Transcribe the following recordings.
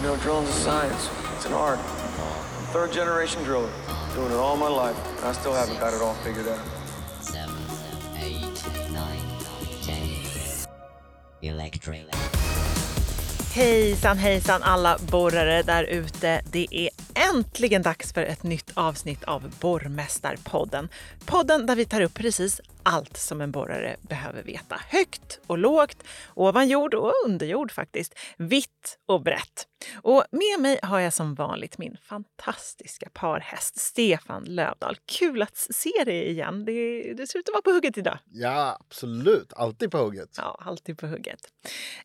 You know, drilling's a science. It's an art. I'm third generation driller, doing it all my life, and I still haven't got it all figured out. seven, eight, nine, ten. Electric. Hejsan hejsan alla borrare där ute. Det är äntligen dags för ett nytt avsnitt av Borrmästarpodden. Podden där vi tar upp precis allt som en borrare behöver veta. Högt och lågt, ovan jord och under jord faktiskt. Vitt och brett. Och med mig har jag som vanligt min fantastiska parhäst Stefan Lövdahl. Kul att se dig igen. Det, det ser ut att vara på hugget idag. Ja, absolut. Alltid på hugget. Ja, alltid på hugget.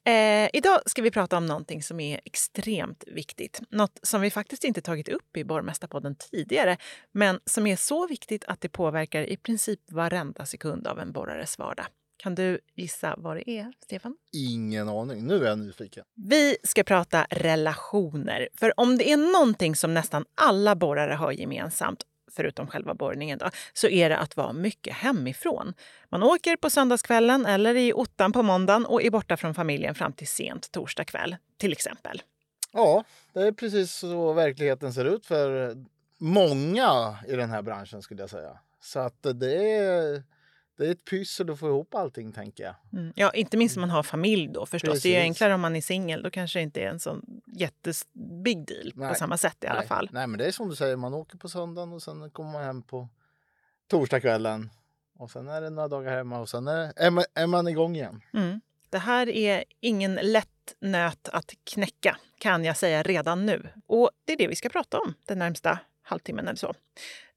Eh, idag ska vi prata om någonting som är extremt viktigt. Något som vi faktiskt inte tagit upp i Borgmästarpodden tidigare, men som är så viktigt att det påverkar i princip varenda sekund av en borrares vardag. Kan du gissa vad det är, Stefan? Ingen aning. Nu är jag nyfiken. Vi ska prata relationer. För om det är någonting som nästan alla borrare har gemensamt förutom själva borrningen, då, så är det att vara mycket hemifrån. Man åker på söndagskvällen eller i ottan på måndagen och är borta från familjen fram till sent torsdag kväll, till exempel. Ja, det är precis så verkligheten ser ut för många i den här branschen skulle jag säga. Så att det är, det är ett pyssel att få ihop allting tänker jag. Mm. Ja, inte minst om man har familj då förstås. Det är Precis. enklare om man är singel. Då kanske det inte är en sån jättebig deal på Nej. samma sätt i alla Nej. fall. Nej, men det är som du säger, man åker på söndagen och sen kommer man hem på torsdagskvällen. Och sen är det några dagar hemma och sen är, är, man, är man igång igen. Mm. Det här är ingen lätt nöt att knäcka, kan jag säga redan nu. Och det är det vi ska prata om den närmsta halvtimmen eller så.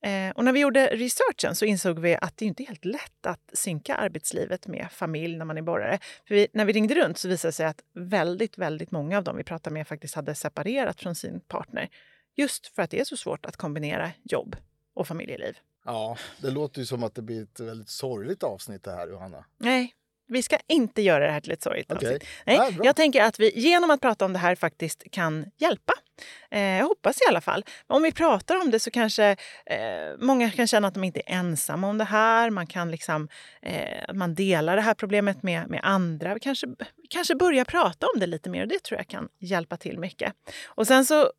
Eh, och när vi gjorde researchen så insåg vi att det inte är helt lätt att synka arbetslivet med familj när man är borrare. För vi, när vi ringde runt så visade det sig att väldigt, väldigt många av dem vi pratade med faktiskt hade separerat från sin partner. Just för att det är så svårt att kombinera jobb och familjeliv. Ja, det låter ju som att det blir ett väldigt sorgligt avsnitt det här Johanna. Nej, vi ska inte göra det här till ett sorgligt Okej. avsnitt. Nej, bra. jag tänker att vi genom att prata om det här faktiskt kan hjälpa. Eh, jag hoppas i alla fall. Om vi pratar om det så kanske eh, många kan känna att de inte är ensamma om det här. Man kan liksom, eh, man delar det här problemet med, med andra. Vi kanske, kanske börja prata om det lite mer och det tror jag kan hjälpa till mycket. Och sen så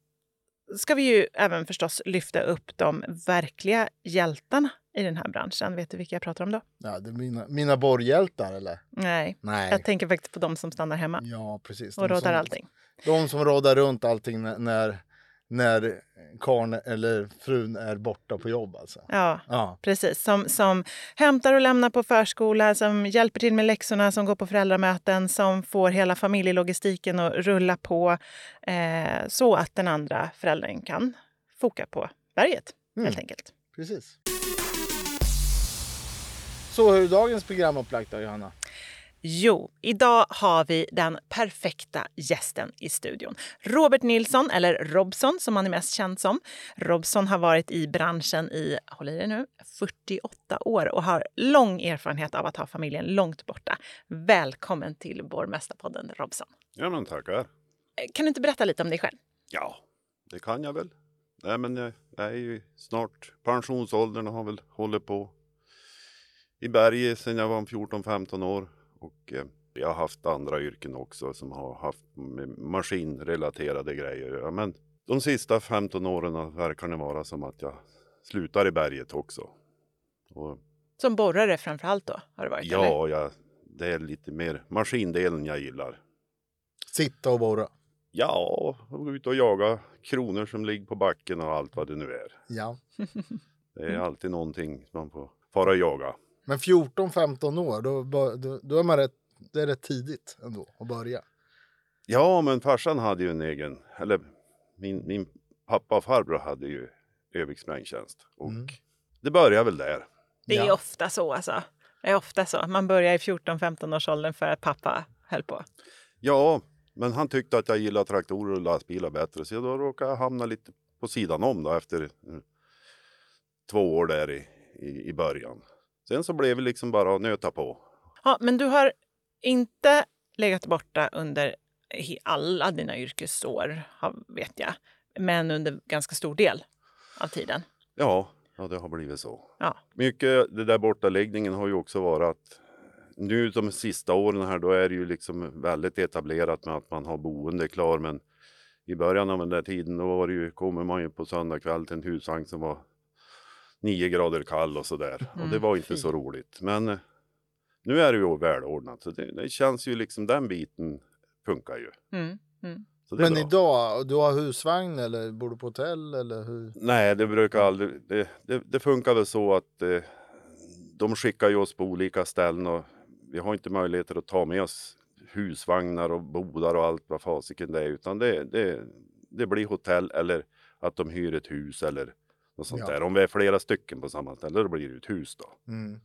ska vi ju även förstås lyfta upp de verkliga hjältarna i den här branschen. Vet du vilka jag pratar om då? Ja, det är mina, mina borrhjältar eller? Nej, Nej. jag tänker faktiskt på de som stannar hemma Ja, precis. och råddar som, allting. De som råddar runt allting när, när, när karln eller frun är borta på jobb alltså. Ja, Ja, precis. Som, som hämtar och lämnar på förskola, som hjälper till med läxorna, som går på föräldramöten, som får hela familjelogistiken att rulla på eh, så att den andra föräldern kan foka på berget, Mm. helt enkelt. precis. Så hur är dagens program upplagt då, Johanna? Jo, idag har vi den perfekta gästen i studion. Robert Nilsson, eller Robson som han är mest känd som. Robson har varit i branschen i, håll i nu, 48 år och har lång erfarenhet av att ha familjen långt borta. Välkommen till Borgmästarpodden, Robson. Ja men tackar. Eh, Kan du inte berätta lite om dig själv? Ja, det kan jag väl. Nej men jag jag är ju snart pensionsåldern och har väl hållit på i berget sedan jag var 14-15 år. Och eh, jag har haft andra yrken också som har haft med maskinrelaterade grejer. Ja, men de sista 15 åren verkar det vara som att jag slutar i berget också. Och Som borrare framför allt då, har det varit? eller? ja, jag, det är lite mer maskindelen jag gillar. Sitta och borra. Ja, och gå ut och jaga kronor som ligger på backen och allt vad det nu är. Ja. Det är alltid någonting man får fara och jaga. Men 14-15 år, då, då, då är man rätt, det är rätt tidigt ändå att börja. Ja, men farsan hade ju en egen, eller min, min pappa och farbror hade ju Övik sprängtjänst. Och Mm. det började väl där. Det är Ja. ofta så alltså. Det är ofta så. Man börjar i 14-15 års åldern för att pappa höll på. Ja, men han tyckte att jag gillade traktorer och lastbilar bättre. Så då råkade jag hamna lite på sidan om då efter eh, två år där i, i, i början. Sen så blev det liksom bara att nöta på. Ja, men du har inte legat borta under alla dina yrkesår, vet jag. Men under ganska stor del av tiden. Ja, ja det har blivit så. Ja. Mycket det där bortaläggningen har ju också varit att nu de sista åren här då är det ju liksom väldigt etablerat med att man har boende klar men i början av den där tiden då var det ju, kommer man ju på söndag kväll till en husvagn som var nio grader kall och sådär. och det Mm, var inte fy. så roligt. Men eh, nu är det ju välordnat så det, det känns ju liksom den biten funkar ju. Mm. Mm. Så det är Men bra. idag, du har husvagn eller bor du på hotell eller hur? Nej, det brukar aldrig. Det, det, det funkar väl så att eh, de skickar ju oss på olika ställen och vi har inte möjligheter att ta med oss husvagnar och bodar och allt vad fasiken det är utan det, det, det blir hotell eller att de hyr ett hus eller något sånt Ja. där. Om vi är flera stycken på samma ställe då blir det ett hus då. Mm.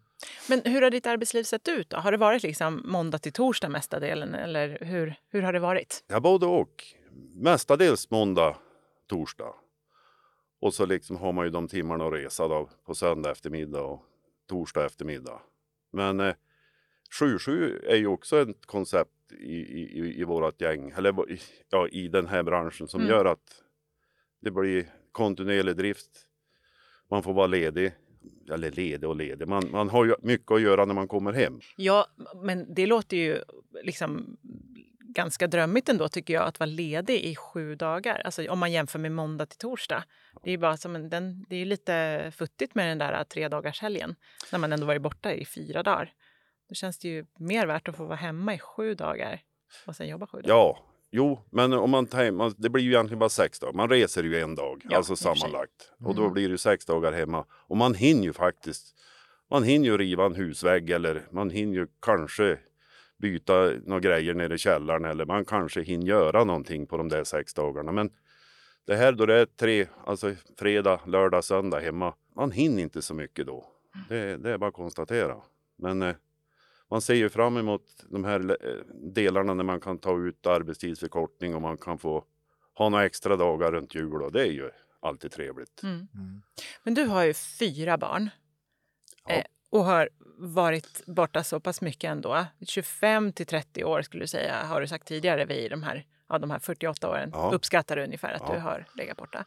Men hur har ditt arbetsliv sett ut? då? Har det varit liksom måndag till torsdag mesta delen? Eller hur, hur har det varit? Ja, både och. Mestadels måndag, torsdag. Och så liksom har man ju de timmarna att resa då på söndag eftermiddag och torsdag eftermiddag. Men eh, 7-7 är ju också ett koncept i, i, i- vårat gäng, eller i, ja, i den här branschen som Mm. gör att det blir kontinuerlig drift. Man får vara ledig. Eller ledig och ledig. Man, man har ju mycket att göra när man kommer hem. Ja, men det låter ju liksom ganska drömmigt ändå tycker jag att vara ledig i sju dagar. Alltså om man jämför med måndag till torsdag. Det är bara som en, den, det är lite futtigt med den där tre dagars helgen när man ändå varit borta i fyra dagar. Då känns det ju mer värt att få vara hemma i sju dagar och sen jobba sju dagar. Ja, jo, men om man det blir ju egentligen bara sex dagar. Man reser ju en dag, Ja, alltså sammanlagt. Och då Mm. blir det sex dagar hemma. Och man hinner ju faktiskt, man hinner ju riva en husvägg eller man hinner ju kanske byta några grejer nere i källaren eller man kanske hinner göra någonting på de där sex dagarna. Men det här då det är tre, alltså fredag, lördag, söndag hemma. Man hinner inte så mycket då. Det, det är bara att konstatera. Men eh, man ser ju fram emot de här eh, delarna när man kan ta ut arbetstidsförkortning och man kan få ha några extra dagar runt jul och det är ju alltid trevligt. Mm. Mm. Men du har ju fyra barn. Ja. Eh, och har varit borta så pass mycket ändå. 25 till 30 år skulle du säga, har du sagt tidigare vid de här, ja, de här 48 åren. Ja. Uppskattar du ungefär att Ja. du har legat borta.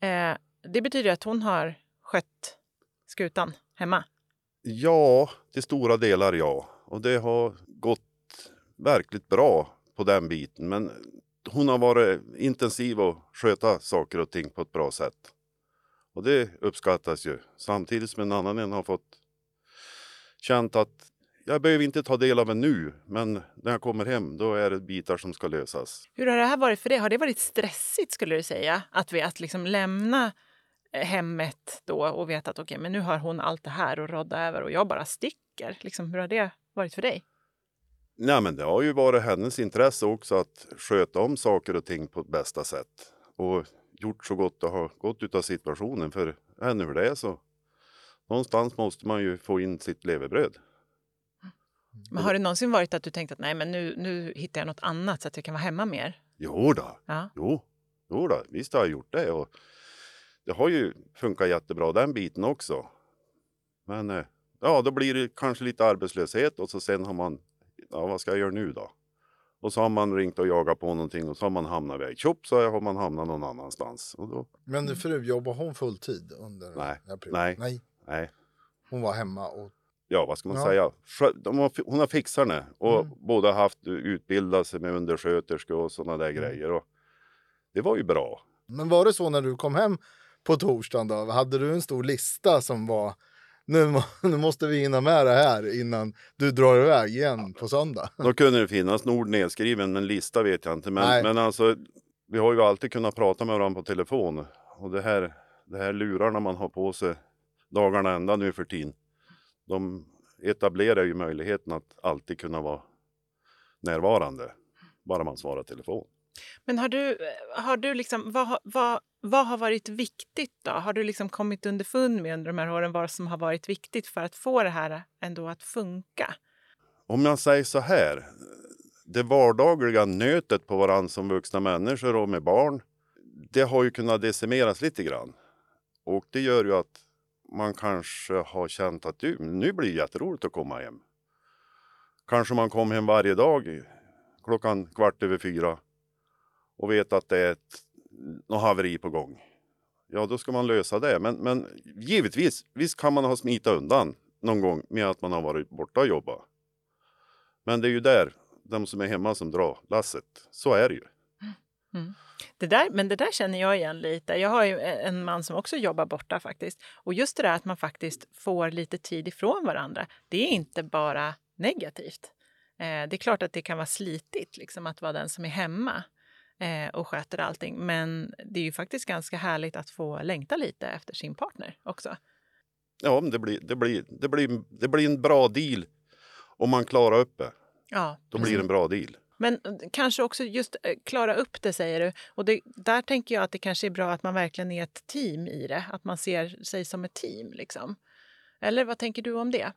Eh, det betyder att hon har skött skutan hemma. Ja, till stora delar ja. Och det har gått verkligt bra på den biten. Men hon har varit intensiv och sköta saker och ting på ett bra sätt. Och det uppskattas ju. Samtidigt som en annan en har fått känt att jag behöver inte ta del av en nu, men när jag kommer hem då är det bitar som ska lösas. Hur har det här varit för dig? Har det varit stressigt skulle du säga? Att, vi, att liksom lämna eh, hemmet då och veta att okej, men nu har hon allt det här att rodda över och jag bara sticker. Liksom, hur har det varit för dig? Nej, men det har ju varit hennes intresse också att sköta om saker och ting på bästa sätt. Och gjort så gott det har gått utav situationen. För ännu hur det är så någonstans måste man ju få in sitt levebröd. Men har det någonsin varit att du tänkt att nej, men nu, nu hittar jag något annat så att jag kan vara hemma mer? Jo då, Ja. jo, jo då, visst har jag gjort det. Och det har ju funkat jättebra den biten också. Men eh, ja, då blir det kanske lite arbetslöshet och så sen har man, ja vad ska jag göra nu då? Och så har man ringt och jagat på någonting och så har man hamnat iväg. Tjopp så har man hamnat någon annanstans. Och då, Men din fru, jobbar hon fulltid under Nej, perioden? nej. nej. nej, Hon var hemma och ja vad ska man Ja. säga? Hon har fixat det och Mm. båda haft utbildat sig med undersköterskor och sådana Mm. där grejer. Och det var ju bra. Men var det så när du kom hem på torsdagen då? Hade du en stor lista som var nu, nu måste vi hinna med det här innan du drar iväg igen på söndag? Då kunde det finnas ord nedskriven, men lista vet jag inte. Nej. Men, men alltså, vi har ju alltid kunnat prata med varandra på telefon. Och det här, det här lurarna man har på sig dagarna ända nu för tiden. De etablerar ju möjligheten att alltid kunna vara närvarande. Bara man svarar telefon. Men har du, har du liksom, vad, vad, vad har varit viktigt då? Har du liksom kommit underfund med under de här åren vad som har varit viktigt för att få det här ändå att funka? Om jag säger så här. Det vardagliga nötet på varandra som vuxna människor och med barn. Det har ju kunnat decimeras lite grann. Och det gör ju att man kanske har känt att du, nu blir det jätteroligt att komma hem. Kanske man kom hem varje dag klockan kvart över fyra och vet att det är ett, något haveri på gång. Ja, då ska man lösa det. Men, men givetvis, visst kan man ha smita undan någon gång med att man har varit borta och jobbat. Men det är ju där, de som är hemma som drar lasset. Så är det ju. Mm. Det där, men det där känner jag igen lite. Jag har ju en man som också jobbar borta faktiskt. Och just det där att man faktiskt får lite tid ifrån varandra, det är inte bara negativt. Eh, det är klart att det kan vara slitigt liksom, att vara den som är hemma eh, och sköter allting. Men det är ju faktiskt ganska härligt att få längta lite efter sin partner också. Ja, det blir, det, blir, det, blir, det blir en bra deal om man klarar upp det. Ja, Då blir det en bra deal. Men eh, kanske också just eh, klara upp det, säger du. Och det, där tänker jag att det kanske är bra att man verkligen är ett team i det. Att man ser sig som ett team. Liksom. Eller vad tänker du om det?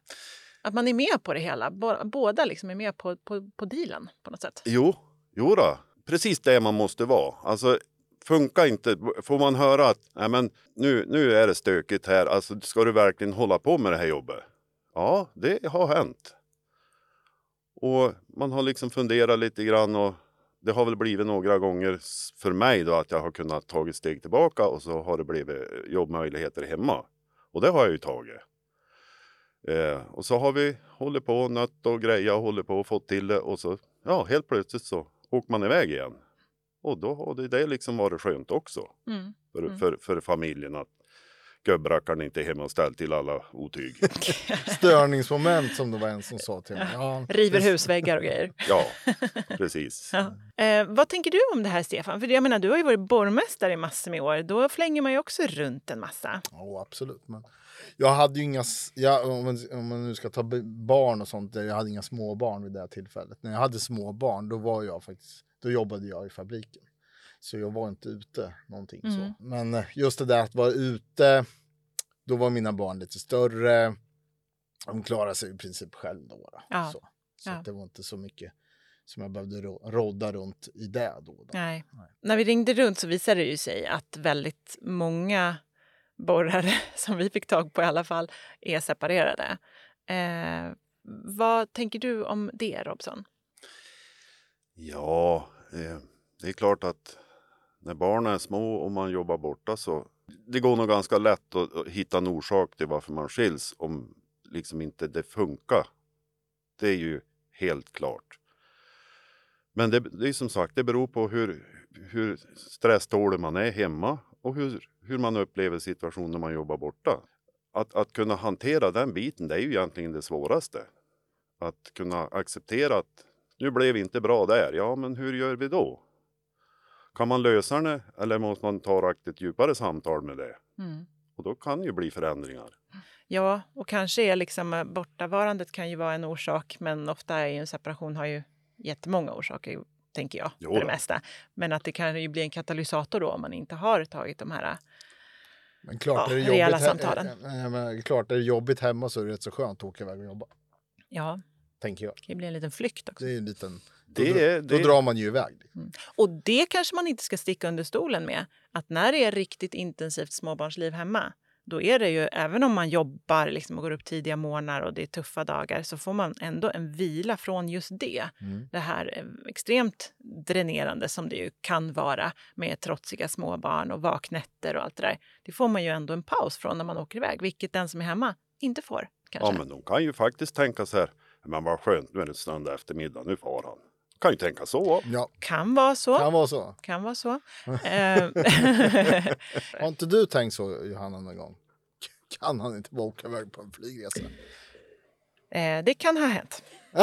Att man är med på det hela. Bå- Båda liksom är med på, på, på dealen på något sätt. Jo, jo då precis det man måste vara. Alltså, funkar inte, får man höra att Nej, men nu, nu är det stökigt här, alltså, ska du verkligen hålla på med det här jobbet? Ja, det har hänt. Och man har liksom funderat lite grann och det har väl blivit några gånger för mig då att jag har kunnat ta ett steg tillbaka och så har det blivit eh, jobbmöjligheter hemma. Och det har jag ju tagit. Eh, och så har vi hållit på och nött och grejat och hållit på och fått till det och så ja, helt plötsligt så åker man iväg igen. Och då har det, det liksom varit skönt också Mm. för, Mm. för, för familjen att gubbrackaren inte är hemma och ställt till alla otyg. Störningsmoment som det var en som sa till mig. Ja, River husväggar och grejer. Ja, precis. Ja. Eh, vad tänker du om det här, Stefan? För jag menar, du har ju varit borgmästare i massor med år. Då flänger man ju också runt en massa. Ja, absolut. Men jag hade ju inga, jag, om, man, om man nu ska ta barn och sånt, jag hade inga små barn vid det här tillfället. När jag hade små barn, då var jag faktiskt, då jobbade jag i fabriken. Så jag var inte ute någonting Mm. så. Men eh, just det där att vara ute, då var mina barn lite större. De klarade sig i princip själv då. då. Ja. Så, så Ja. det var inte så mycket som jag behövde ro- rodda runt i det då. då. Nej. Nej. När vi ringde runt så visade det ju sig att väldigt många borrare, som vi fick tag på i alla fall, är separerade. Eh, vad tänker du om det, Robson? Ja, eh, det är klart att när barnen är små och man jobbar borta så det går nog ganska lätt att, att hitta en orsak till varför man skiljs om liksom inte det funkar. Det är ju helt klart. Men det, det är som sagt, det beror på hur, hur stresstålig man är hemma och hur, hur man upplever situationen när man jobbar borta. Att, att kunna hantera den biten, det är ju egentligen det svåraste. Att kunna acceptera att nu blev inte bra där. Ja, men hur gör vi då? Kan man lösa det eller måste man ta ett djupare samtal med det? Mm. Och då kan ju bli förändringar. Ja, och kanske är liksom eh, bortavarandet kan ju vara en orsak, men ofta är ju en separation har ju jättemånga orsaker, tänker jag, Jo för det mesta. Men att det kan ju bli en katalysator då om man inte har tagit de här... Men klart, Ja, är det rejäla samtalen. eh, men klart är det jobbigt hemma så är det rätt så skönt att åka iväg och jobba. Ja, Tänker jag. det kan ju bli en liten flykt också. Det är en liten... Det då, är- då det- drar man ju iväg. Och det kanske man inte ska sticka under stolen med. Att när det är riktigt intensivt småbarnsliv hemma, då är det ju, även om man jobbar liksom och går upp tidiga morgnar och det är tuffa dagar, så får man ändå en vila från just det. Mm. Det här eh, extremt dränerande som det ju kan vara med trotsiga småbarn och vaknätter och allt det där. Det får man ju ändå en paus från när man åker iväg, vilket den som är hemma inte får. Kanske. Ja, men de kan ju faktiskt tänka så här. Men vad skönt, nu är det söndag eftermiddag, nu far han. Kan ju tänka så. Ja, Kan vara så. kan vara så. Kan vara så. Eh, Har inte du tänkt så, Johanna, någon gång? Kan han inte bara åka iväg på en flygresa? Eh, det kan ha hänt.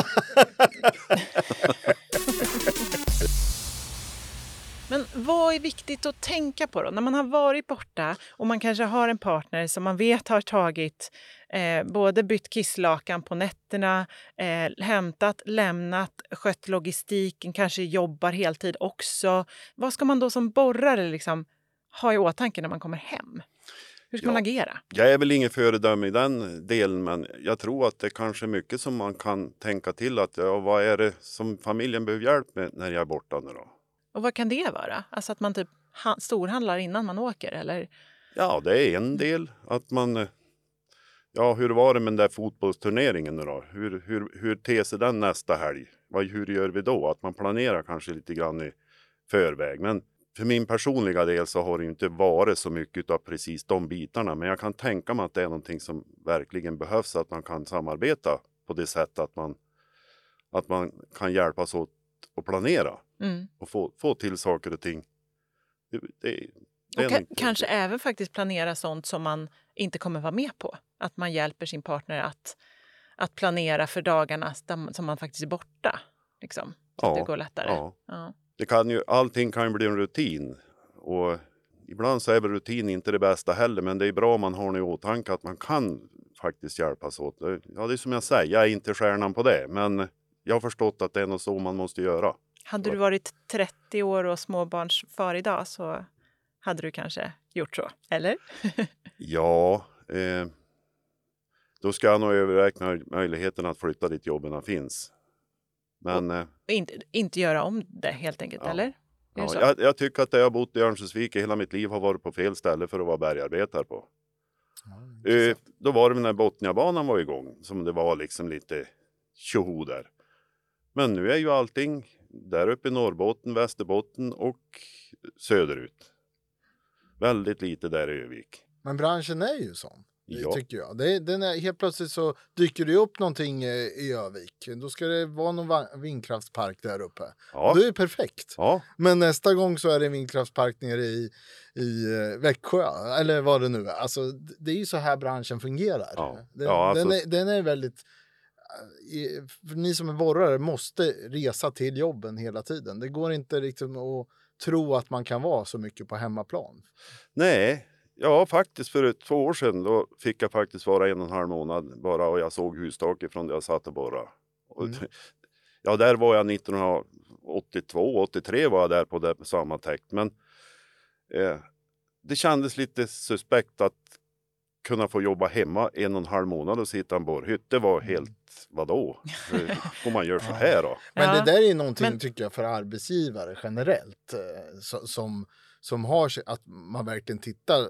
Men vad är viktigt att tänka på då? När man har varit borta och man kanske har en partner som man vet har tagit eh, både bytt kisslakan på nätterna, eh, hämtat, lämnat, skött logistiken, kanske jobbar heltid också. Vad ska man då som borrare liksom ha i åtanke när man kommer hem? Hur ska man Ja. agera? Jag är väl ingen föredöme i den delen, men jag tror att det kanske är mycket som man kan tänka till att ja, vad är det som familjen behöver hjälp med när jag är borta nu då? Och vad kan det vara? Alltså att man typ ha- storhandlar innan man åker eller? Ja, det är en del att man. eh, Ja, hur var det med den där fotbollsturneringen nu då? Hur, hur, hur ter sig den nästa helg? Vad, hur gör vi då? Att man planerar kanske lite grann i förväg. Men för min personliga del så har det inte varit så mycket av precis de bitarna. Men jag kan tänka mig att det är någonting som verkligen behövs. Att man kan samarbeta på det sättet att man, att man kan hjälpas åt att planera Mm. och få, få till saker och ting Det, det, det Och kanske även faktiskt planera sånt som man inte kommer vara med på. Att man hjälper sin partner att, att planera för dagarna som man faktiskt är borta. Liksom, så att Ja, det går lättare. Ja. Ja. Det kan ju, allting kan ju bli en rutin. Och ibland så är väl rutin inte det bästa heller, men det är bra om man har det i åtanke att man kan faktiskt hjälpas åt. Ja, det är som jag säger, jag är inte stjärnan på det, men jag har förstått att det är nog så man måste göra. Hade du varit 30 år och småbarnsfar idag så hade du kanske gjort så, eller? Ja, eh, då ska jag nog möj- möjligheten att flytta dit jobben finns. Men eh, Och inte, inte göra om det helt enkelt, Ja. eller? Ja, jag, jag tycker att det jag har bott i Örnsköldsvik i hela mitt liv har varit på fel ställe för att vara bergarbetare på. Eh, då var det när Botniabanan var igång som det var liksom lite tjoho där. Men nu är ju allting där uppe i Norrbotten, Västerbotten och söderut. Väldigt lite där i Övik. Men branschen är ju sån. Ja. Tycker jag. Det, den är, helt plötsligt så dyker det upp någonting eh, i Övik. Då ska det vara någon vindkraftspark där uppe. Ja, Det är perfekt. ja, Men nästa gång så är det en vindkraftspark nere i, i eh, Växjö, eller vad det nu är. Alltså, det är ju så här branschen fungerar. Ja. Den, Ja, alltså- den, är, den är väldigt... eh, ni som är borrare måste resa till jobben hela tiden. Det går inte liksom att tro att man kan vara så mycket på hemmaplan. nej. Ja, faktiskt för ett, två år sedan då fick jag faktiskt vara en och en halv månad bara och jag såg hustaket från där jag satt och borrade. Och, Mm. Ja, där var jag 1982, 83 var jag där på det, samma täkt. Men eh, det kändes lite suspekt att kunna få jobba hemma en och en halv månad och sitta i en borrhytt. Det var helt, vadå? Om man gör så här då? Men det där är någonting men- tycker jag för arbetsgivare generellt eh, som, som har att man verkligen tittar eh,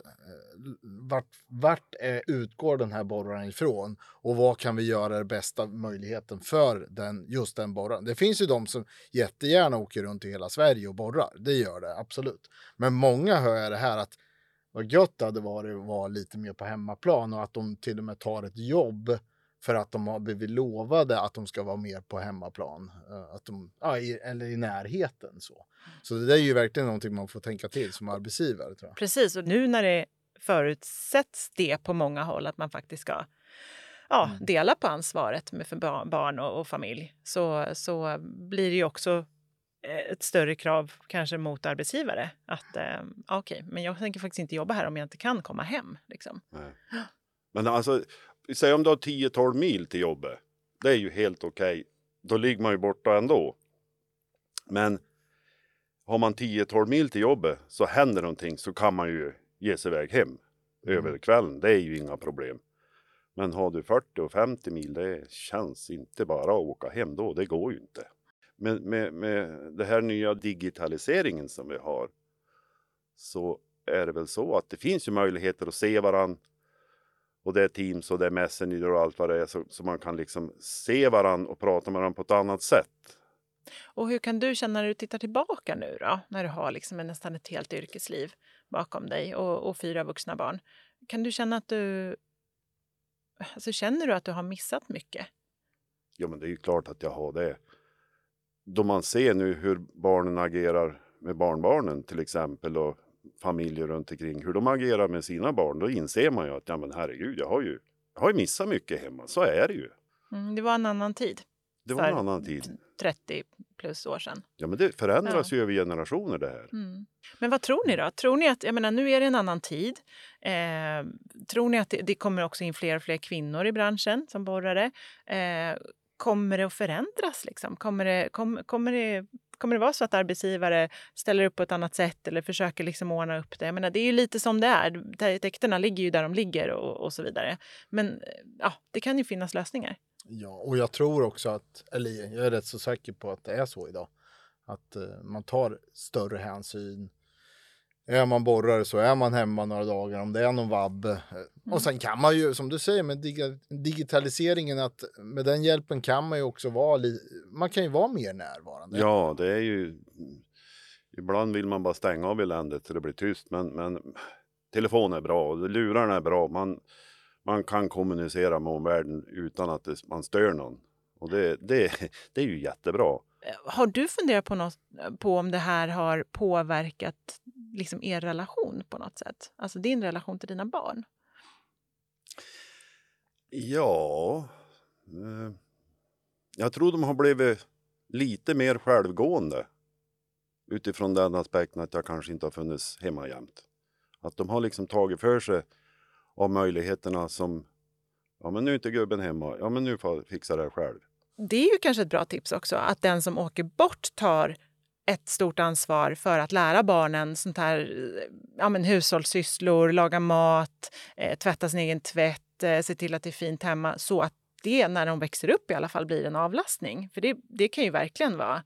vart, vart är, utgår den här borraren ifrån och vad kan vi göra det bästa möjligheten för den, just den borraren. Det finns ju de som jättegärna åker runt i hela Sverige och borrar. Det gör det absolut. Men många hör jag det här att vad gött det hade varit att vara lite mer på hemmaplan och att de till och med tar ett jobb för att de har blivit lovade att de ska vara mer på hemmaplan. eh, Att de, ja, i, eller i närheten. Så. så det där är ju verkligen någonting man får tänka till som arbetsgivare. Tror jag. Precis, och nu när det förutsätts det på många håll att man faktiskt ska ja, Mm. dela på ansvaret med för ba- barn och, och familj så, så blir det ju också eh, ett större krav kanske mot arbetsgivare. Att eh, okej, men jag tänker faktiskt inte jobba här om jag inte kan komma hem. Liksom. Nej. Men alltså, säg om du har 10-12 mil till jobbet. Det är ju helt okej. Då ligger man ju borta ändå. Men har man 10-12 mil till jobbet så händer någonting så kan man ju ge sig iväg hem över kvällen. Det är ju inga problem. Men har du 40 och 50 mil, det känns inte bara att åka hem då. Det går ju inte. Men med, med det här nya digitaliseringen som vi har så är det väl så att det finns ju möjligheter att se varann och det är Teams och det är Messenger och allt vad det är så, så man kan liksom se varann och prata med varandra på ett annat sätt. Och hur kan du känna när du tittar tillbaka nu då? När du har liksom nästan ett helt yrkesliv bakom dig och, och fyra vuxna barn. Kan du känna att du... Alltså känner du att du har missat mycket? Ja, men det är ju klart att jag har det. Då man ser nu hur barnen agerar med barnbarnen till exempel och familjer runt omkring, hur de agerar med sina barn, då inser man ju att ja, men herregud, jag har ju, jag har ju missat mycket hemma. Så är det ju. Mm, det var en annan tid. Det var en annan tid. 30 plus år sedan. Ja, men det förändras ju över generationer det här. Mm. Men vad tror ni då? Tror ni att, jag menar nu är det en annan tid. Eh, tror ni att det, det kommer också in fler och fler kvinnor i branschen som borrare? Eh, kommer det att förändras liksom? Kommer det, kom, kommer det Kommer det vara så att arbetsgivare ställer upp på ett annat sätt eller försöker liksom ordna upp det? Jag menar, det är ju lite som det är. Täkterna ligger ju där de ligger och, och så vidare. Men eh, ja, det kan ju finnas lösningar. Ja, och jag tror också att, eller jag är rätt så säker på att det är så idag. Att eh, man tar större hänsyn. Är man borrare så är man hemma några dagar om det är någon vabb. Eh, Och sen kan man ju, som du säger med digitaliseringen, att med den hjälpen kan man ju också vara, man kan ju vara mer närvarande. Ja, det är ju... Ibland vill man bara stänga av eländet så det blir tyst, men, men telefon är bra och lurarna är bra. Man, man kan kommunicera med omvärlden utan att det, man stör någon. Och det, det, det är ju jättebra. Eh, har du funderat på, något, eh, på om det här har påverkat liksom er relation på något sätt? Alltså din relation till dina barn? Ja, eh, jag tror de har blivit lite mer självgående utifrån den aspekten att jag kanske inte har funnits hemma jämt. Att de har liksom tagit för sig av möjligheterna som, ja men nu är inte gubben hemma, ja men nu får jag fixa det här själv. Det är ju kanske ett bra tips också, att den som åker bort tar ett stort ansvar för att lära barnen sånt här, ja, men hushållssysslor, laga mat, eh, tvätta sin egen tvätt, eh, se till att det är fint hemma så att det när de växer upp i alla fall blir en avlastning. För det, det kan ju verkligen vara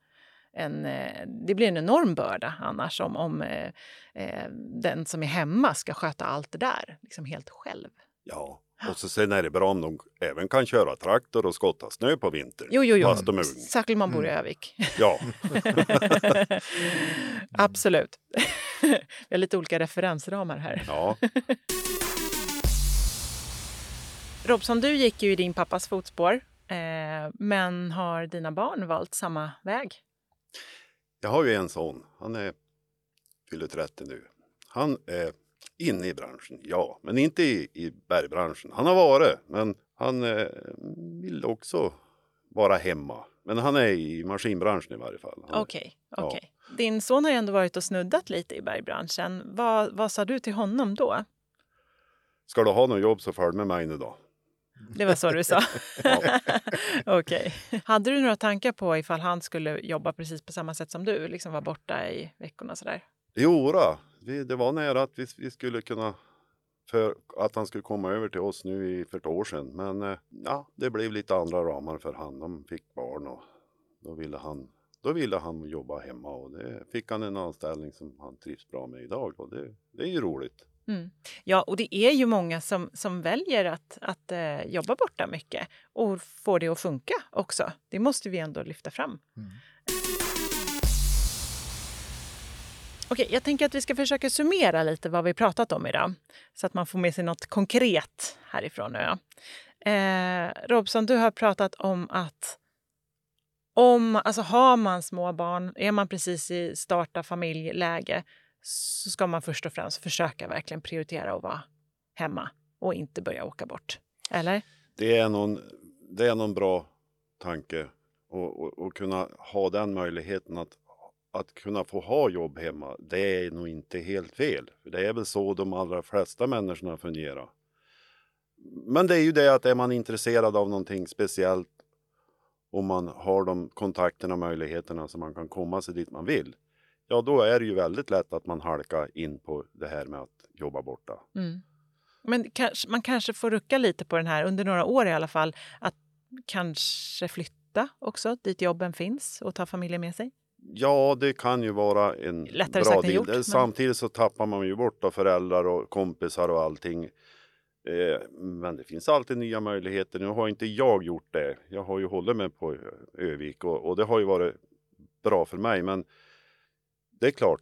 en, eh, det blir en enorm börda annars om, om eh, eh, den som är hemma ska sköta allt det där liksom helt själv. Ja, och så sen är det bra om de även kan köra traktor och skotta snö på vintern. Jo, jo, jo. Fast de är unga. Särskilt man bor i Övik. Ja, Absolut. Vi har lite olika referensramar här. ja. Robson, du gick ju i din pappas fotspår. Eh, men har dina barn valt samma väg? Jag har ju en son, han är fyller 30 nu. Han är inne i branschen, ja, men inte i, i bergbranschen. Han har varit, men han eh, vill också vara hemma. Men han är i maskinbranschen i varje fall. Okej. okej. Din son har ju ändå varit och snuddat lite i bergbranschen. Vad, vad sa du till honom då? Ska du ha något jobb så följ med mig nu då. Det var så du sa? Ja. Okej. Hade du några tankar på ifall han skulle jobba precis på samma sätt som du? Liksom vara borta i veckorna sådär? Jo, då, vi, det var nära att vi, vi skulle kunna för att han skulle komma över till oss nu i, för ett år sedan. Men eh, ja, det blev lite andra ramar för han. De fick barn och då ville han, då ville han jobba hemma och det fick han en anställning som han trivs bra med idag och det, det är ju roligt. Mm. Ja, och det är ju många som, som väljer att, att eh, jobba borta mycket och får det att funka också. Det måste vi ändå lyfta fram. Mm. Okej, jag tänker att vi ska försöka summera lite vad vi pratat om idag så att man får med sig något konkret härifrån Ja. Eh, Robson, du har pratat om att om, alltså har man små barn, är man precis i starta familjeläge så ska man först och främst försöka verkligen prioritera att vara hemma och inte börja åka bort. Eller? Det är någon, det är någon bra tanke och, och, och kunna ha den möjligheten att, att kunna få ha jobb hemma. Det är nog inte helt fel. Det är väl så de allra flesta människorna fungerar. Men det är ju det att är man intresserad av någonting speciellt och man har de kontakterna och möjligheterna så man kan komma sig dit man vill. Ja, då är det ju väldigt lätt att man halkar in på det här med att jobba borta. Mm. Men kanske, man kanske får rucka lite på den här, under några år i alla fall, att kanske flytta också dit jobben finns och ta familjen med sig. Ja, det kan ju vara en Lättare bra del. gjort, men- Samtidigt så tappar man ju bort av föräldrar och kompisar och allting. Eh, men det finns alltid nya möjligheter. Nu har inte jag gjort det. Jag har ju hållit mig på Övik och, och det har ju varit bra för mig. Men det är klart,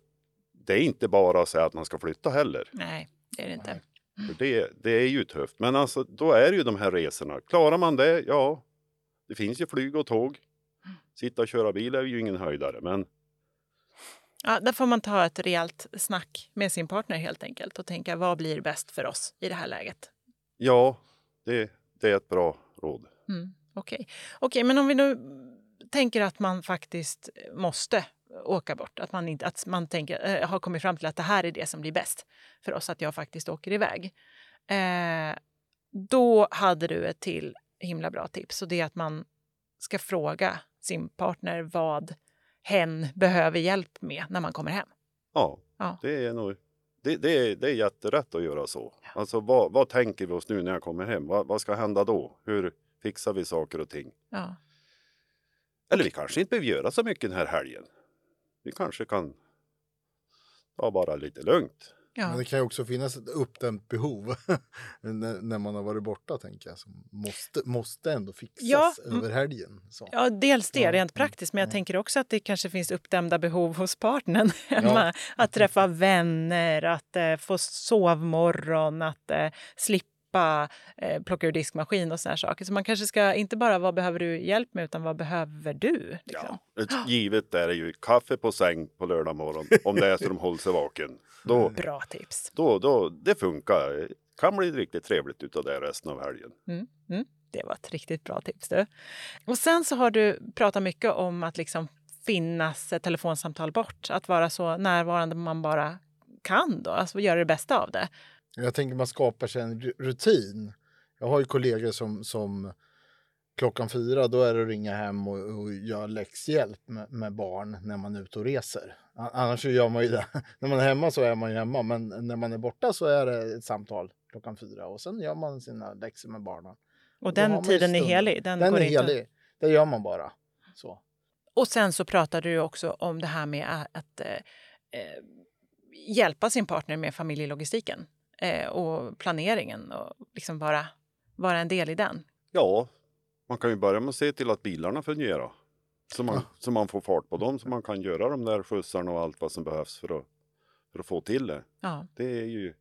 det är inte bara att säga att man ska flytta heller. Nej, det är det inte. För det, det är ju tufft. Men alltså, då är det ju de här resorna. Klarar man det, ja, det finns ju flyg och tåg. Sitta och köra bil är ju ingen höjdare, men Ja, där får man ta ett rejält snack med sin partner helt enkelt och tänka vad blir bäst för oss i det här läget. ja, det, det är ett bra råd. Mm, Okej, Okej, men om vi nu tänker att man faktiskt måste åka bort, att man, inte, att man tänker, eh, har kommit fram till att det här är det som blir bäst för oss, att jag faktiskt åker iväg. Eh, då hade du ett till himla bra tips och det är att man ska fråga sin partner vad hen behöver hjälp med när man kommer hem. Ja, Ja. det är nog det, det, är, det är jätterätt att göra så. Alltså vad, vad tänker vi oss nu när jag kommer hem? Vad, vad ska hända då? Hur fixar vi saker och ting? Ja. Eller vi kanske inte behöver göra så mycket den här helgen. Vi kanske kan ta bara lite lugnt. Ja. Men det kan ju också finnas ett uppdämt behov när, man har varit borta, tänker jag, som måste, måste ändå fixas Ja, mm. över helgen. Så. Ja, dels det rent mm, praktiskt, men jag ja. tänker också att det kanske finns uppdämda behov hos partnern hemma. Att träffa vänner, att eh, få sovmorgon, att eh, slippa soppa, eh, plocka ur diskmaskin och såna saker. Så man kanske ska inte bara vad behöver du hjälp med utan vad behöver du? Liksom. Ja, ett givet är det ju kaffe på säng på lördag morgon om det är så de håller sig vaken. Då, Bra tips. då, då, det funkar. Kan bli riktigt trevligt utav det resten av helgen. Mm, mm. Det var ett riktigt bra tips. Du. Och sen så har du pratat mycket om att liksom finnas ett telefonsamtal bort. Att vara så närvarande man bara kan då, alltså göra det bästa av det. Jag tänker man skapar sig en ru- rutin. Jag har ju kollegor som, som klockan fyra då är det att ringa hem och, och göra läxhjälp med, med barn när man är ute och reser. Annars gör man ju det. när man är hemma så är man ju hemma men när man är borta så är det ett samtal klockan fyra och sen gör man sina läxor med barnen. Och den tiden är helig. Den, Den är inte helig. Det gör man bara. Så. Och sen så pratade du också om det här med att, att eh, eh, hjälpa sin partner med familjelogistiken eh, och planeringen och liksom vara, vara en del i den. Ja, man kan ju börja med att se till att bilarna fungerar. Så man, Ja. så man får fart på dem så man kan göra de där skjutsarna och allt vad som behövs för att, för att få till det. Ja. Det är ju,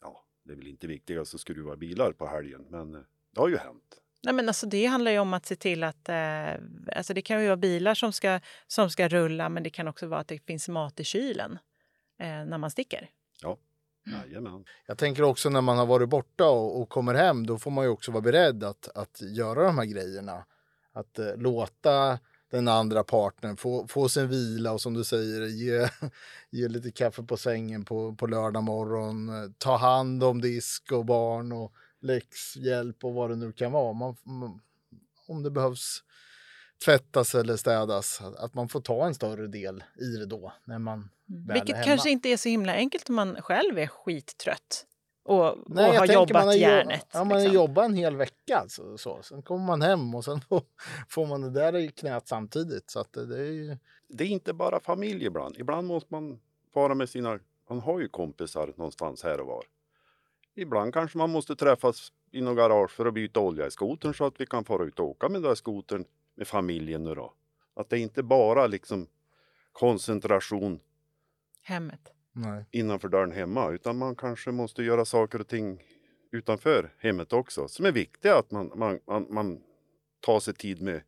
ja, det är väl inte viktigast att skruva bilar på helgen, men eh, det har ju hänt. Nej, men alltså det handlar ju om att se till att... Eh, alltså det kan ju vara bilar som ska, som ska rulla men det kan också vara att det finns mat i kylen eh, när man sticker. Jajamän. Jag tänker också när man har varit borta och, och kommer hem, då får man ju också vara beredd att, att göra de här grejerna. Att eh, låta den andra partnern få, få sin vila och som du säger, ge, ge lite kaffe på sängen på, på lördag morgon. Ta hand om disk och barn och läxhjälp och vad det nu kan vara. Man, man, om det behövs tvättas eller städas, att man får ta en större del i det då när man är Vilket hemma. kanske inte är så himla enkelt om man själv är skittrött och, och Nej, jag har jobbat man har järnet. Ja, man har liksom. jobbat en hel vecka. Alltså, så. Sen kommer man hem och sen får man det där i knät samtidigt. Så att det, det är ju... Det är inte bara familj ibland. Ibland måste man vara med sina, man har ju kompisar någonstans här och var. Ibland kanske man måste träffas i något garage för att byta olja i skotern så att vi kan fara ut och åka med den där skotern med familjen nu då. Att det inte bara liksom koncentration Hemmet. Nej. innanför dörren hemma utan man kanske måste göra saker och ting utanför hemmet också som är viktiga att man, man, man, man tar sig tid med,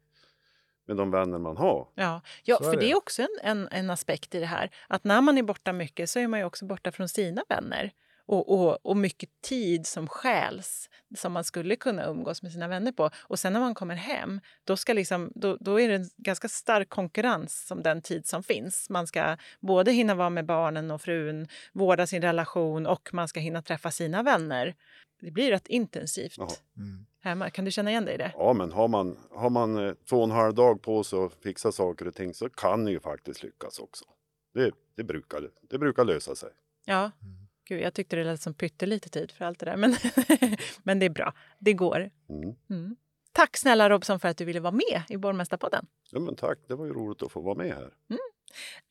med de vänner man har. Ja, ja Så är för det det. är också en, en, en aspekt i det här. Att när man är borta mycket så är man ju också borta från sina vänner. Och, och, och mycket tid som stjäls som man skulle kunna umgås med sina vänner på. Och sen när man kommer hem, då, ska liksom, då, då är det en ganska stark konkurrens om den tid som finns. Man ska både hinna vara med barnen och frun, vårda sin relation och man ska hinna träffa sina vänner. Det blir rätt intensivt. Mm. hemma. Kan du känna igen dig i det? Ja, men har man, har man eh, två och en halv dag på sig att fixa saker och ting så kan det ju faktiskt lyckas också. Det, det, brukar, det brukar lösa sig. Ja. Gud, jag tyckte det lät som pyttelite tid för allt det där. Men, men det är bra. Det går. Mm. Mm. Tack snälla Robson för att du ville vara med i Borgmästarpodden. Ja, men tack, det var ju roligt att få vara med här.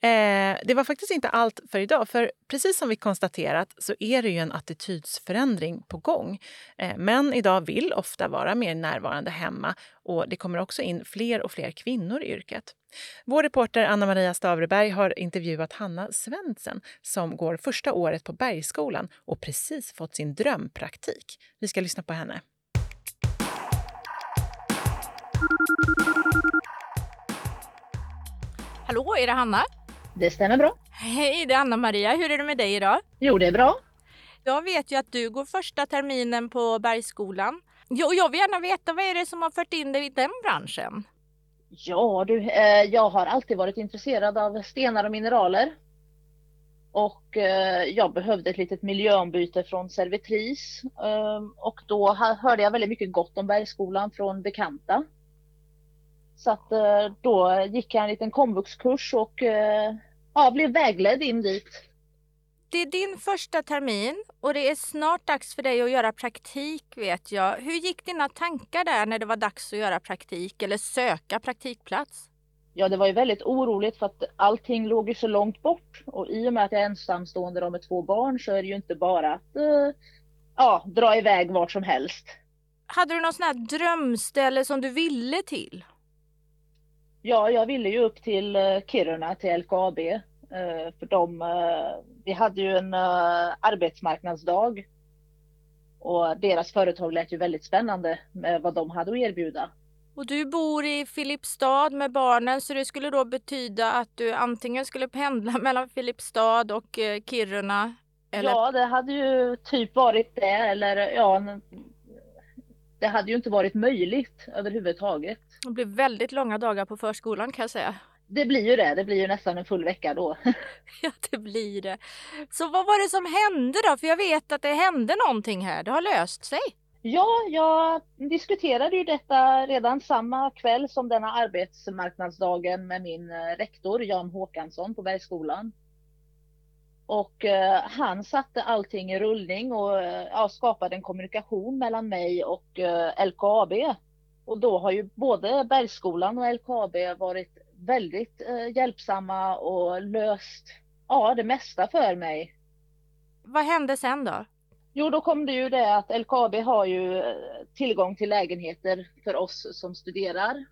Eh, det var faktiskt inte allt för idag. För precis som vi konstaterat så är det ju en attitydsförändring på gång. Eh, män idag vill ofta vara mer närvarande hemma och det kommer också in fler och fler kvinnor i yrket. Vår reporter Anna Maria Stavreberg har intervjuat Hanna Svensson som går första året på Bergsskolan och precis fått sin drömpraktik. Vi ska lyssna på henne. Hallå, är det Hanna? Det stämmer bra. Hej, det är Anna-Maria. Hur är det med dig idag? Jo, det är bra. Jag vet ju att du går första terminen på Bergsskolan. Jo, och jag vill gärna veta vad är det som har fört in dig i den branschen? Ja, du, eh, jag har alltid varit intresserad av stenar och mineraler. Och eh, jag behövde ett litet miljöombyte från servitris. Eh, och då hörde jag väldigt mycket gott om Bergsskolan från bekanta. Så att eh, då gick jag en liten komvuxkurs och eh, ja, blev vägledd in dit. Det är din första termin och det är snart dags för dig att göra praktik vet jag. Hur gick dina tankar där när det var dags att göra praktik eller söka praktikplats? Ja, det var ju väldigt oroligt för att allting låg ju så långt bort. Och i och med att jag är ensamstående då med två barn så är det ju inte bara att eh, ja, dra iväg vart som helst. Hade du någon sån här drömställe som du ville till? Ja, jag ville ju upp till eh, Kiruna, till LKAB. eh, För de, eh, vi hade ju en arbetsmarknadsdag. Och deras företag lät ju väldigt spännande med vad de hade att erbjuda. Och du bor i Filipstad med barnen så det skulle då betyda att du antingen skulle pendla mellan Filipstad och Kiruna eller Ja, det hade ju typ varit det eller ja, det hade ju inte varit möjligt överhuvudtaget. det blir väldigt långa dagar på förskolan kan jag säga. Det blir ju det, det blir ju nästan en full vecka då. Ja, det blir det. Så vad var det som hände då? För jag vet att det hände någonting här. Det har löst sig. Ja, jag diskuterade ju detta redan samma kväll som denna arbetsmarknadsdagen med min eh, rektor Jan Håkansson på Bergsskolan. Och eh, han satte allting i rullning och eh, ja, skapade en kommunikation mellan mig och eh, LKAB. Och då har ju både Bergsskolan och LKAB varit väldigt eh, hjälpsamma och löst ja, det mesta för mig. Vad hände sen då? Jo, då kom det ju det att LKAB har ju tillgång till lägenheter för oss som studerar.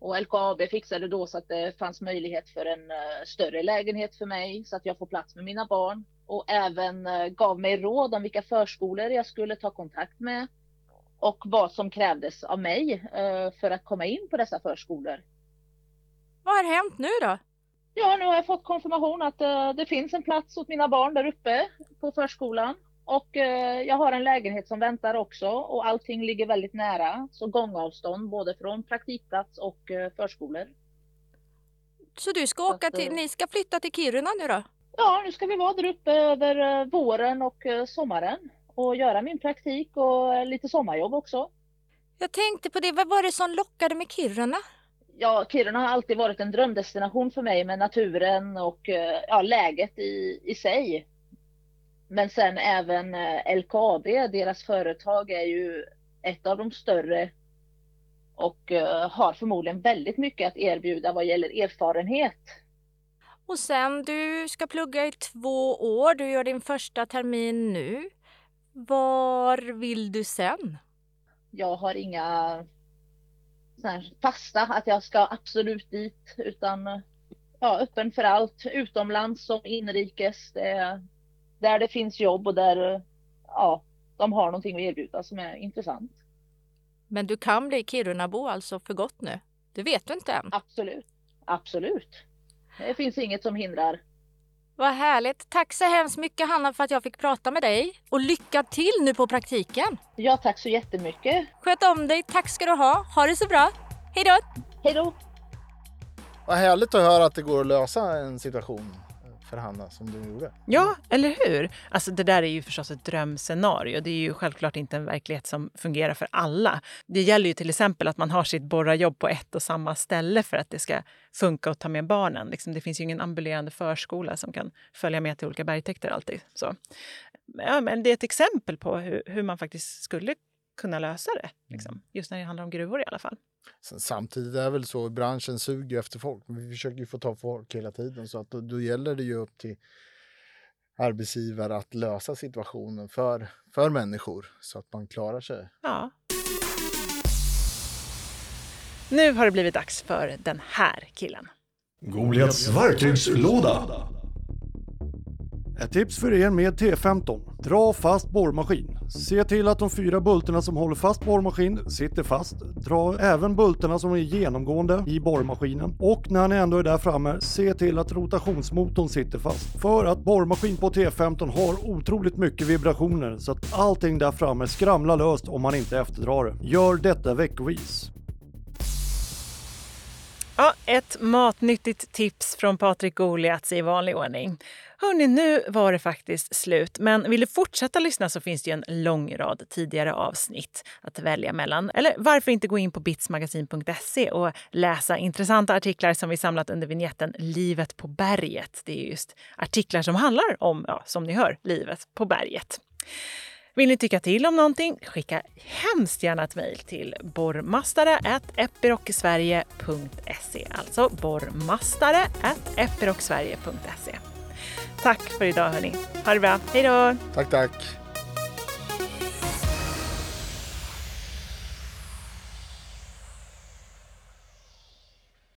Och LKAB fixade då så att det fanns möjlighet för en eh, större lägenhet för mig så att jag får plats med mina barn. Och även eh, gav mig råd om vilka förskolor jag skulle ta kontakt med. Och vad som krävdes av mig eh, för att komma in på dessa förskolor. Vad har hänt nu då? Ja, nu har jag fått konfirmation att det finns en plats åt mina barn där uppe på förskolan. Och eh, jag har en lägenhet som väntar också och allting ligger väldigt nära. Så gångavstånd både från praktikplats och eh, förskolor. Så du ska Så åka till, eh, ni ska flytta till Kiruna nu då? Ja, nu ska vi vara där uppe över våren och sommaren och göra min praktik och lite sommarjobb också. Jag tänkte på det, vad var det som lockade med Kiruna? Ja, Kiruna har alltid varit en drömdestination för mig med naturen och ja, läget i, i sig. Men sen även eh, LKAB, deras företag är ju ett av de större och eh, har förmodligen väldigt mycket att erbjuda vad gäller erfarenhet. Och sen, du ska plugga i två år, du gör din första termin nu. Var vill du sen? Jag har inga fasta att jag ska absolut dit utan ja, öppen för allt utomlands som inrikes. Det är, där det finns jobb och där ja, de har någonting att erbjuda som är intressant. Men du kan bli Kirunabo alltså för gott nu? Det vet du inte än. Absolut, absolut. Det finns inget som hindrar. Vad härligt. Tack så hemskt mycket Hanna för att jag fick prata med dig. Och lycka till nu på praktiken. Ja, tack så jättemycket. Sköt om dig. Tack ska du ha. Ha det så bra. Hej då! Hej då! Vad härligt att höra att det går att lösa en situation för Hanna som du gjorde. Ja, eller hur? Alltså det där är ju förstås ett drömscenario. Det är ju självklart inte en verklighet som fungerar för alla. Det gäller ju till exempel att man har sitt borrarjobb på ett och samma ställe för att det ska funka att ta med barnen. Liksom, det finns ju ingen ambulerande förskola som kan följa med till olika bergtäkter alltid. Så. Ja, men det är ett exempel på hur, hur man faktiskt skulle kunna lösa det. Liksom. Just när det handlar om gruvor i alla fall. Sen, samtidigt är det väl så, branschen suger efter folk. Men vi försöker ju få ta folk hela tiden så att då, då gäller det ju upp till arbetsgivare att lösa situationen för, för människor så att man klarar sig. Ja. Nu har det blivit dags för den här killen. Goliats verktygslåda. Ett tips för er med T15. Dra fast borrmaskin. Se till att de fyra bultarna som håller fast borrmaskin sitter fast. Dra även bultarna som är genomgående i borrmaskinen. Och när ni ändå är där framme, se till att rotationsmotorn sitter fast. För att borrmaskin på T15 har otroligt mycket vibrationer så att allting där framme skramlar löst om man inte efterdrar det. Gör detta veckovis. Ja, ett matnyttigt tips från Patrik Goliats i vanlig ordning. Hörni, nu var det faktiskt slut. Men vill du fortsätta lyssna så finns det ju en lång rad tidigare avsnitt att välja mellan. Eller varför inte gå in på bitsmagasin.se och läsa intressanta artiklar som vi samlat under vignetten Livet på berget. Det är just artiklar som handlar om, ja, som ni hör, livet på berget. Vill ni tycka till om någonting? Skicka hemskt gärna ett mejl till borrmastare.epirocsverige.se. Alltså borrmastare.epirocsverige.se. Tack för idag hörni. Ha det bra. Hej då! Tack, tack!